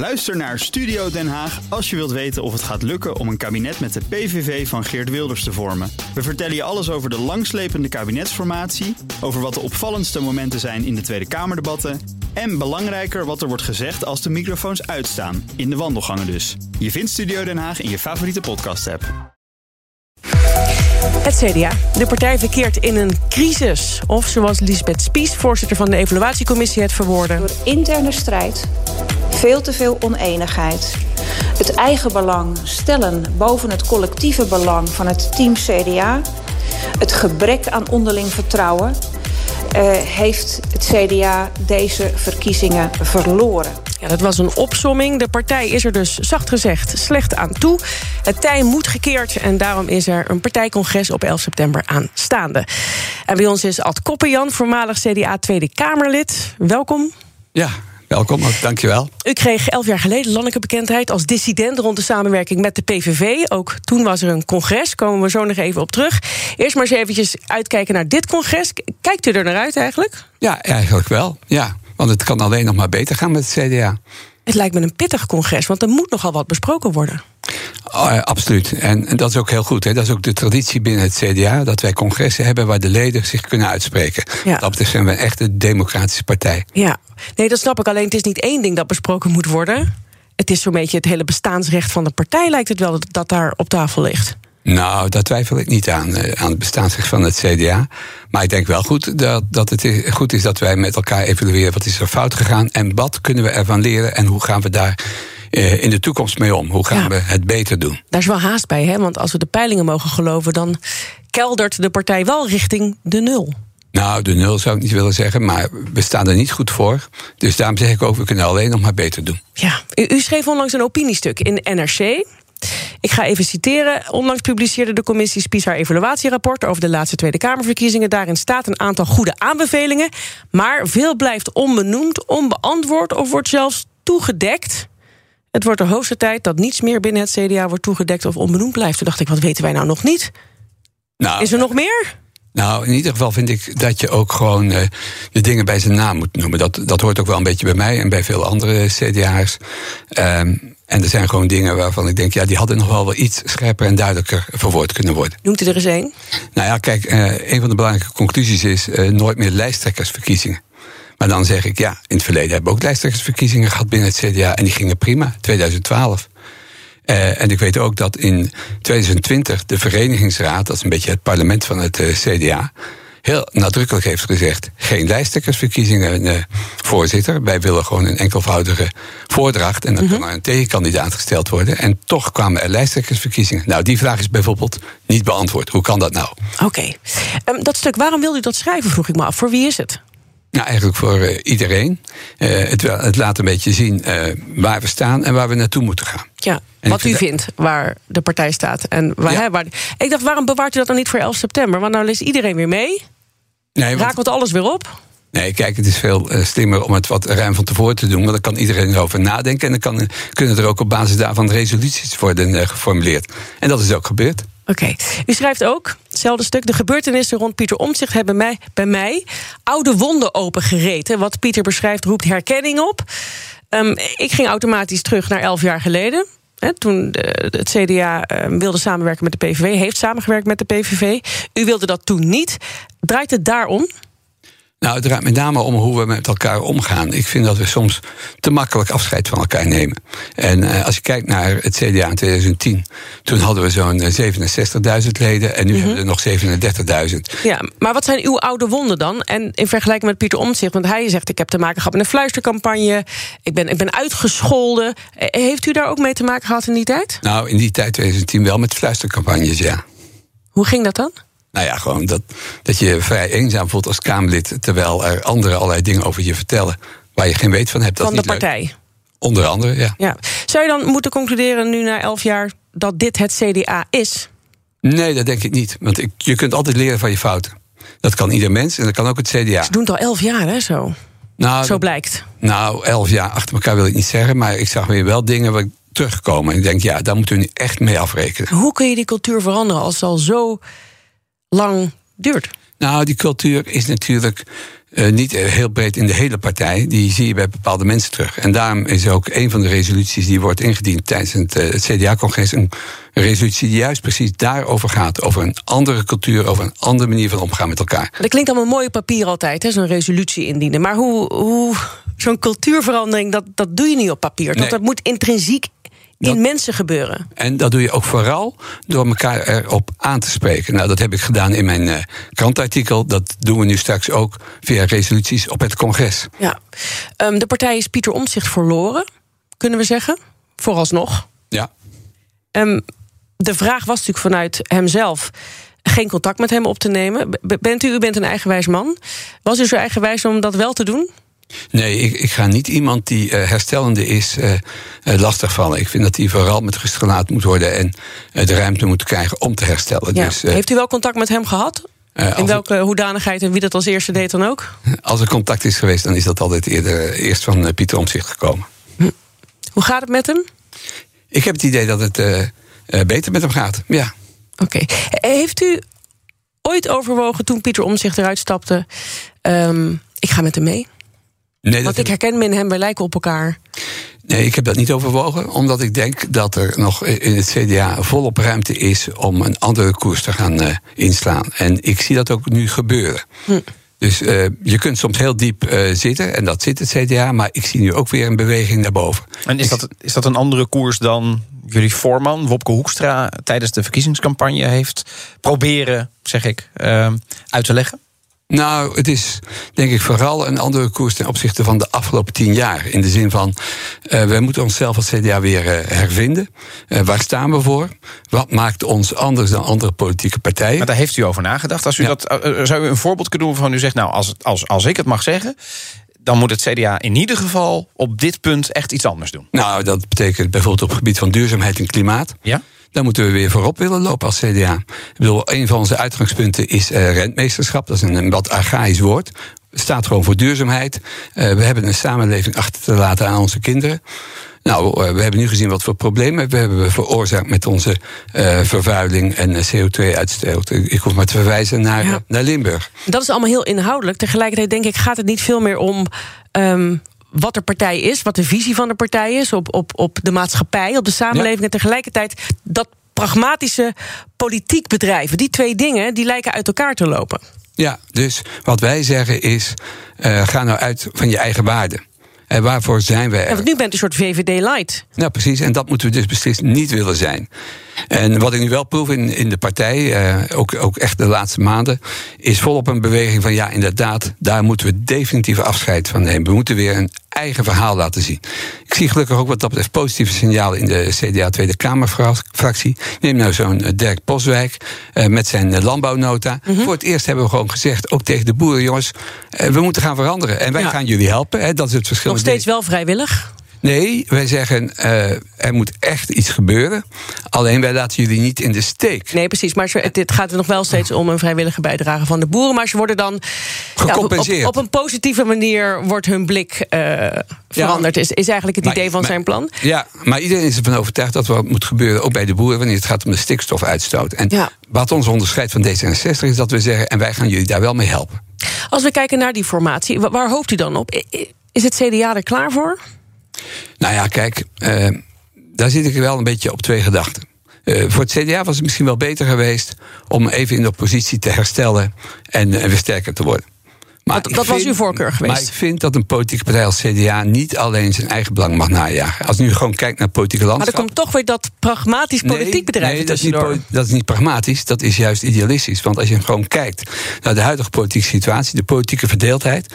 Luister naar Studio Den Haag als je wilt weten of het gaat lukken om een kabinet met de PVV van Geert Wilders te vormen. We vertellen je alles over de langslepende kabinetsformatie, over wat de opvallendste momenten zijn in de Tweede Kamerdebatten en belangrijker wat er wordt gezegd als de microfoons uitstaan, in de wandelgangen dus. Je vindt Studio Den Haag in je favoriete podcast-app. Het CDA. De partij verkeert in een crisis. Of zoals Lisbeth Spies, voorzitter van de evaluatiecommissie, het verwoordde. Door interne strijd, veel te veel oneenigheid. Het eigen belang stellen boven het collectieve belang van het team CDA. Het gebrek aan onderling vertrouwen. Uh, heeft het CDA deze verkiezingen verloren. Ja, dat was een opsomming. De partij is er dus, zacht gezegd, slecht aan toe. Het tij moet gekeerd en daarom is er een partijcongres op 11 september aanstaande. En bij ons is Ad Koppenjan, voormalig CDA Tweede Kamerlid. Welkom. Ja, Welkom, dankjewel. U kreeg elf jaar geleden landelijke bekendheid als dissident rond de samenwerking met de PVV. Ook toen was er een congres, komen we zo nog even op terug. Eerst maar eens eventjes uitkijken naar dit congres. Kijkt u er naar uit eigenlijk? Ja, eigenlijk wel, ja. Want het kan alleen nog maar beter gaan met het CDA. Het lijkt me een pittig congres, want er moet nogal wat besproken worden. Oh, absoluut. En, en, dat is ook heel goed. Hè. Dat is ook de traditie binnen het CDA. Dat wij congressen hebben waar de leden zich kunnen uitspreken. Ja. Dat zijn we echt een democratische partij. Ja, nee, dat snap ik. Alleen het is niet één ding dat besproken moet worden. Het is zo'n beetje het hele bestaansrecht van de partij, lijkt het wel, dat daar op tafel ligt. Nou, daar twijfel ik niet aan, eh, aan het bestaansrecht van het CDA. Maar ik denk wel goed dat, dat het goed is dat wij met elkaar evalueren wat is er fout gegaan en wat kunnen we ervan leren en hoe gaan we daar eh, in de toekomst mee om? Hoe gaan we het beter doen? Daar is wel haast bij, hè? want als we de peilingen mogen geloven, dan keldert de partij wel richting de nul. Nou, de nul zou ik niet willen zeggen, maar we staan er niet goed voor. Dus daarom zeg ik ook, we kunnen alleen nog maar beter doen. Ja, u, u schreef onlangs een opiniestuk in NRC. Ik ga even citeren. Onlangs publiceerde de commissie Spies haar evaluatierapport over de laatste Tweede Kamerverkiezingen. Daarin staat een aantal goede aanbevelingen. Maar veel blijft onbenoemd, onbeantwoord of wordt zelfs toegedekt. Het wordt de hoogste tijd dat niets meer binnen het CDA wordt toegedekt of onbenoemd blijft. Toen dacht ik, wat weten wij nou nog niet? Nou, Is er nog meer? Nou, in ieder geval vind ik dat je ook gewoon uh, de dingen bij zijn naam moet noemen. Dat, dat hoort ook wel een beetje bij mij en bij veel andere CDA's. Um, en er zijn gewoon dingen waarvan ik denk, ja, die hadden nog wel wel iets scherper en duidelijker verwoord kunnen worden. Noemt u er eens één? Nou ja, kijk, uh, een van de belangrijke conclusies is uh, nooit meer lijsttrekkersverkiezingen. Maar dan zeg ik, ja, in het verleden hebben we ook lijsttrekkersverkiezingen gehad binnen het CDA en die gingen prima, 2012. Uh, en ik weet ook dat in 2020 de Verenigingsraad, dat is een beetje het parlement van het CDA, heel nadrukkelijk heeft gezegd: geen lijsttrekkersverkiezingen, uh, voorzitter. Wij willen gewoon een enkelvoudige voordracht. En dan mhm. kan er een tegenkandidaat gesteld worden. En toch kwamen er lijsttrekkersverkiezingen. Nou, die vraag is bijvoorbeeld niet beantwoord. Hoe kan dat nou? Oké. Um, dat stuk, waarom wil u dat schrijven, vroeg ik me af. Voor wie is het? Nou, eigenlijk voor uh, iedereen. Uh, het, het, laat een beetje zien uh, waar we staan en waar we naartoe moeten gaan. Ja, en wat u vindt waar de partij staat. En waar, ja. waar, ik dacht, waarom bewaart u dat dan niet voor 11 september? Want nou leest iedereen weer mee. Nee, want, Rakelt alles weer op? Nee, kijk, het is veel slimmer om het wat ruim van tevoren te doen. Want dan kan iedereen erover nadenken. En dan kan, kunnen er ook op basis daarvan resoluties worden geformuleerd. En dat is ook gebeurd. Oké. Okay. U schrijft ook, hetzelfde stuk... de gebeurtenissen rond Pieter Omtzigt hebben mij, bij mij... oude wonden opengereten. Wat Pieter beschrijft roept herkenning op. Um, ik ging automatisch terug naar elf jaar geleden. Toen de, het CDA uh, wilde samenwerken met de PVV, heeft samengewerkt met de PVV. U wilde dat toen niet. Draait het daarom? Nou, het draait met name om hoe we met elkaar omgaan. Ik vind dat we soms te makkelijk afscheid van elkaar nemen. En uh, als je kijkt naar het CDA in 2010, toen hadden we zo'n 67.000 leden en nu mm -hmm. hebben we er nog 37.000. Ja, maar wat zijn uw oude wonden dan? En in vergelijking met Pieter Omtzigt, want hij zegt: Ik heb te maken gehad met een fluistercampagne, ik ben, ik ben uitgescholden. Heeft u daar ook mee te maken gehad in die tijd? Nou, in die tijd 2010 wel met fluistercampagnes, ja. Hoe ging dat dan? Nou ja, gewoon dat, dat je vrij eenzaam voelt als Kamerlid. terwijl er anderen allerlei dingen over je vertellen. waar je geen weet van hebt. Dat van de partij. Leuk. Onder andere, ja. ja. Zou je dan moeten concluderen, nu na elf jaar. dat dit het CDA is? Nee, dat denk ik niet. Want ik, je kunt altijd leren van je fouten. Dat kan ieder mens en dat kan ook het CDA. Ze doen het al elf jaar, hè, zo. Nou, zo blijkt. Nou, elf jaar achter elkaar wil ik niet zeggen. Maar ik zag weer wel dingen waar ik terugkomen. En ik denk, ja, daar moeten we nu echt mee afrekenen. Hoe kun je die cultuur veranderen als het al zo lang duurt? Nou, die cultuur is natuurlijk Uh, niet heel breed in de hele partij. Die zie je bij bepaalde mensen terug. En daarom is ook een van de resoluties die wordt ingediend tijdens het, uh, het CDA-congres. Een resolutie die juist precies daarover gaat. Over een andere cultuur, over een andere manier van omgaan met elkaar. Dat klinkt allemaal mooi op papier altijd, zo'n resolutie indienen. Maar hoe, hoe zo'n cultuurverandering, dat, dat doe je niet op papier. Nee. Dat moet intrinsiek in mensen gebeuren. En dat doe je ook vooral door elkaar erop aan te spreken. Nou, dat heb ik gedaan in mijn uh, krantartikel. Dat doen we nu straks ook via resoluties op het congres. Ja. Um, de partij is Pieter Omtzigt verloren, kunnen we zeggen. Vooralsnog. Ja. Um, de vraag was natuurlijk vanuit hemzelf geen contact met hem op te nemen. Bent u, u bent een eigenwijs man. Was u zo eigenwijs om dat wel te doen? Nee, ik, ik ga niet iemand die uh, herstellende is uh, uh, lastigvallen. Ik vind dat hij vooral met rust gelaten moet worden en de ruimte moet krijgen om te herstellen. Ja. Dus, Heeft u wel contact met hem gehad? In welke hoedanigheid en wie dat als eerste deed dan ook? Als er contact is geweest, dan is dat altijd eerder, eerst van Pieter Omzicht gekomen. Hm. Hoe gaat het met hem? Ik heb het idee dat het beter met hem gaat, ja. Oké. Okay. Heeft u ooit overwogen toen Pieter Omzicht eruit stapte... Um, ik ga met hem mee? Nee, Want ik herken me in hem, wij lijken op elkaar. Nee, ik heb dat niet overwogen, omdat ik denk dat er nog in het CDA volop ruimte is om een andere koers te gaan uh, inslaan. En ik zie dat ook nu gebeuren. Hm. Dus uh, je kunt soms heel diep uh, zitten, en dat zit het CDA, maar ik zie nu ook weer een beweging naar boven. En is dat, is dat een andere koers dan jullie voorman, Wopke Hoekstra, tijdens de verkiezingscampagne heeft proberen, zeg ik, uit te leggen? Nou, het is denk ik vooral een andere koers ten opzichte van de afgelopen tien jaar. In de zin van, uh, we moeten onszelf als CDA weer uh, hervinden. Uh, waar staan we voor? Wat maakt ons anders dan andere politieke partijen? Maar daar heeft u over nagedacht. Als u ja. dat, zou u een voorbeeld kunnen doen van u zegt, nou, als, als, als ik het mag zeggen dan moet het CDA in ieder geval op dit punt echt iets anders doen. Nou, dat betekent bijvoorbeeld op het gebied van duurzaamheid en klimaat. Ja? Dan moeten we weer voorop willen lopen als CDA. Ik bedoel, een van onze uitgangspunten is uh, rentmeesterschap. Dat is een, een wat archaïsch woord. Het staat gewoon voor duurzaamheid. Uh, we hebben een samenleving achter te laten aan onze kinderen. Nou, uh, we hebben nu gezien wat voor problemen we hebben veroorzaakt met onze uh, vervuiling en CO2-uitstoot. Ik hoef maar te verwijzen naar, ja. naar Limburg. Dat is allemaal heel inhoudelijk. Tegelijkertijd denk ik gaat het niet veel meer om. Um wat de partij is, wat de visie van de partij is op, op, op de maatschappij, op de samenleving. Ja. En tegelijkertijd dat pragmatische politiek bedrijven. Die twee dingen die lijken uit elkaar te lopen. Ja, dus wat wij zeggen is: uh, ga nou uit van je eigen waarden. En waarvoor zijn wij er? Ja, want nu bent een soort VVD-light. Ja, precies. En dat moeten we dus beslist niet willen zijn. En wat ik nu wel proef in, in de partij, uh, ook, ook echt de laatste maanden, is volop een beweging van ja, inderdaad, daar moeten we definitief afscheid van nemen. We moeten weer een eigen verhaal laten zien. Ik zie gelukkig ook wat dat betreft positieve signalen in de CDA Tweede Kamerfractie. Neem nou zo'n Dirk Poswijk uh, met zijn landbouwnota. Mm -hmm. Voor het eerst hebben we gewoon gezegd, ook tegen de boeren, jongens, we moeten gaan veranderen. En wij ja. gaan jullie helpen. Hè, dat is het verschil. Nog steeds wel vrijwillig? Nee, wij zeggen uh, er moet echt iets gebeuren. Alleen wij laten jullie niet in de steek. Nee, precies. Maar het gaat er nog wel steeds om een vrijwillige bijdrage van de boeren. Maar ze worden dan gecompenseerd. Ja, op, op, een positieve manier wordt hun blik uh, veranderd. Ja, is, is eigenlijk het maar, idee van maar, zijn plan. Ja, maar iedereen is ervan overtuigd dat wat moet gebeuren, ook bij de boeren, wanneer het gaat om de stikstofuitstoot. En ja. wat ons onderscheidt van D66 is dat we zeggen, en wij gaan jullie daar wel mee helpen. Als we kijken naar die formatie, waar hoopt u dan op? Is het CDA er klaar voor? Nou ja, kijk, uh, daar zit ik wel een beetje op twee gedachten. Uh, voor het CDA was het misschien wel beter geweest om even in de oppositie te herstellen en, en weer sterker te worden. Maar dat, dat vind, was uw voorkeur geweest. Maar ik vind dat een politieke partij als CDA niet alleen zijn eigen belang mag najagen. Als je nu gewoon kijkt naar politieke landschap. Maar er komt toch weer dat pragmatisch politiek nee, bedrijf nee, dat is, niet, dat is niet pragmatisch, dat is juist idealistisch. Want als je gewoon kijkt naar de huidige politieke situatie, de politieke verdeeldheid,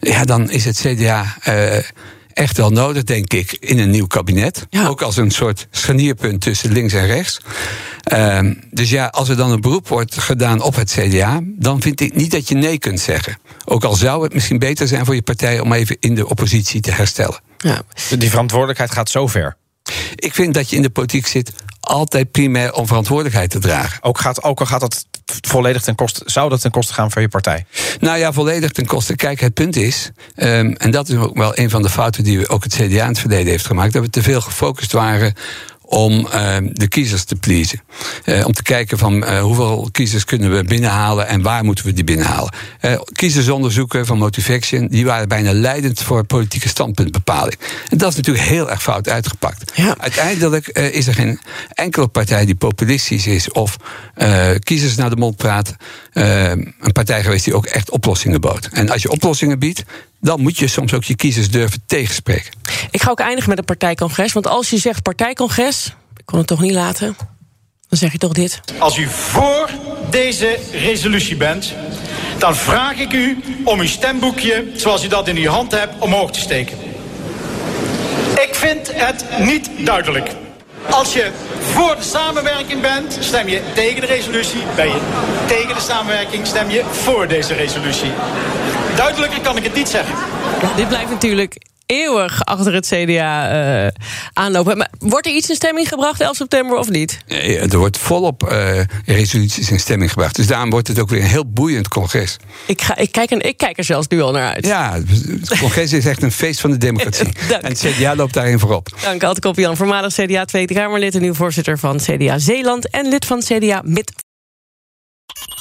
ja, dan is het CDA. Uh, echt wel nodig, denk ik, in een nieuw kabinet. Ja. Ook als een soort scharnierpunt tussen links en rechts. Um, dus ja, als er dan een beroep wordt gedaan op het CDA, dan vind ik niet dat je nee kunt zeggen. Ook al zou het misschien beter zijn voor je partij om even in de oppositie te herstellen. Ja. Die verantwoordelijkheid gaat zo ver. Ik vind dat je in de politiek zit altijd primair om verantwoordelijkheid te dragen. Ook, gaat, ook al gaat dat volledig ten koste, zou dat ten koste gaan van je partij? Nou ja, volledig ten koste. Kijk, het punt is, um, en dat is ook wel een van de fouten die we ook het CDA in het verleden heeft gemaakt, dat we te veel gefocust waren om uh, de kiezers te pleasen. Uh, om te kijken van uh, hoeveel kiezers kunnen we binnenhalen en waar moeten we die binnenhalen. kiezersonderzoeken van Motivation die waren bijna leidend voor politieke standpuntbepaling. En dat is natuurlijk heel erg fout uitgepakt. Ja. Uiteindelijk is er geen enkele partij die populistisch is of kiezers naar de mond praat. Een partij geweest die ook echt oplossingen bood. En als je oplossingen biedt, dan moet je soms ook je kiezers durven tegenspreken. Ik ga ook eindigen met een partijcongres. Want als je zegt partijcongres, ik kon het toch niet laten, dan zeg je toch dit. Als u voor deze resolutie bent, dan vraag ik u om uw stemboekje, zoals u dat in uw hand hebt, omhoog te steken. Ik vind het niet duidelijk. Als je voor de samenwerking bent, stem je tegen de resolutie. Ben je tegen de samenwerking, stem je voor deze resolutie. Duidelijker kan ik het niet zeggen. Dit blijft natuurlijk eeuwig achter het CDA uh, aanlopen. Maar wordt er iets in stemming gebracht 11 september of niet? Nee, er wordt volop uh, resoluties in stemming gebracht. Dus daarom wordt het ook weer een heel boeiend congres. Ik, ga, ik, kijk, ik kijk er zelfs nu al naar uit. Ja, het congres is echt een feest van de democratie. en het CDA loopt daarin voorop. Dank, Alte Koppian, voormalig CDA Tweede Kamerlid... en nu voorzitter van CDA Zeeland... en lid van CDA Mid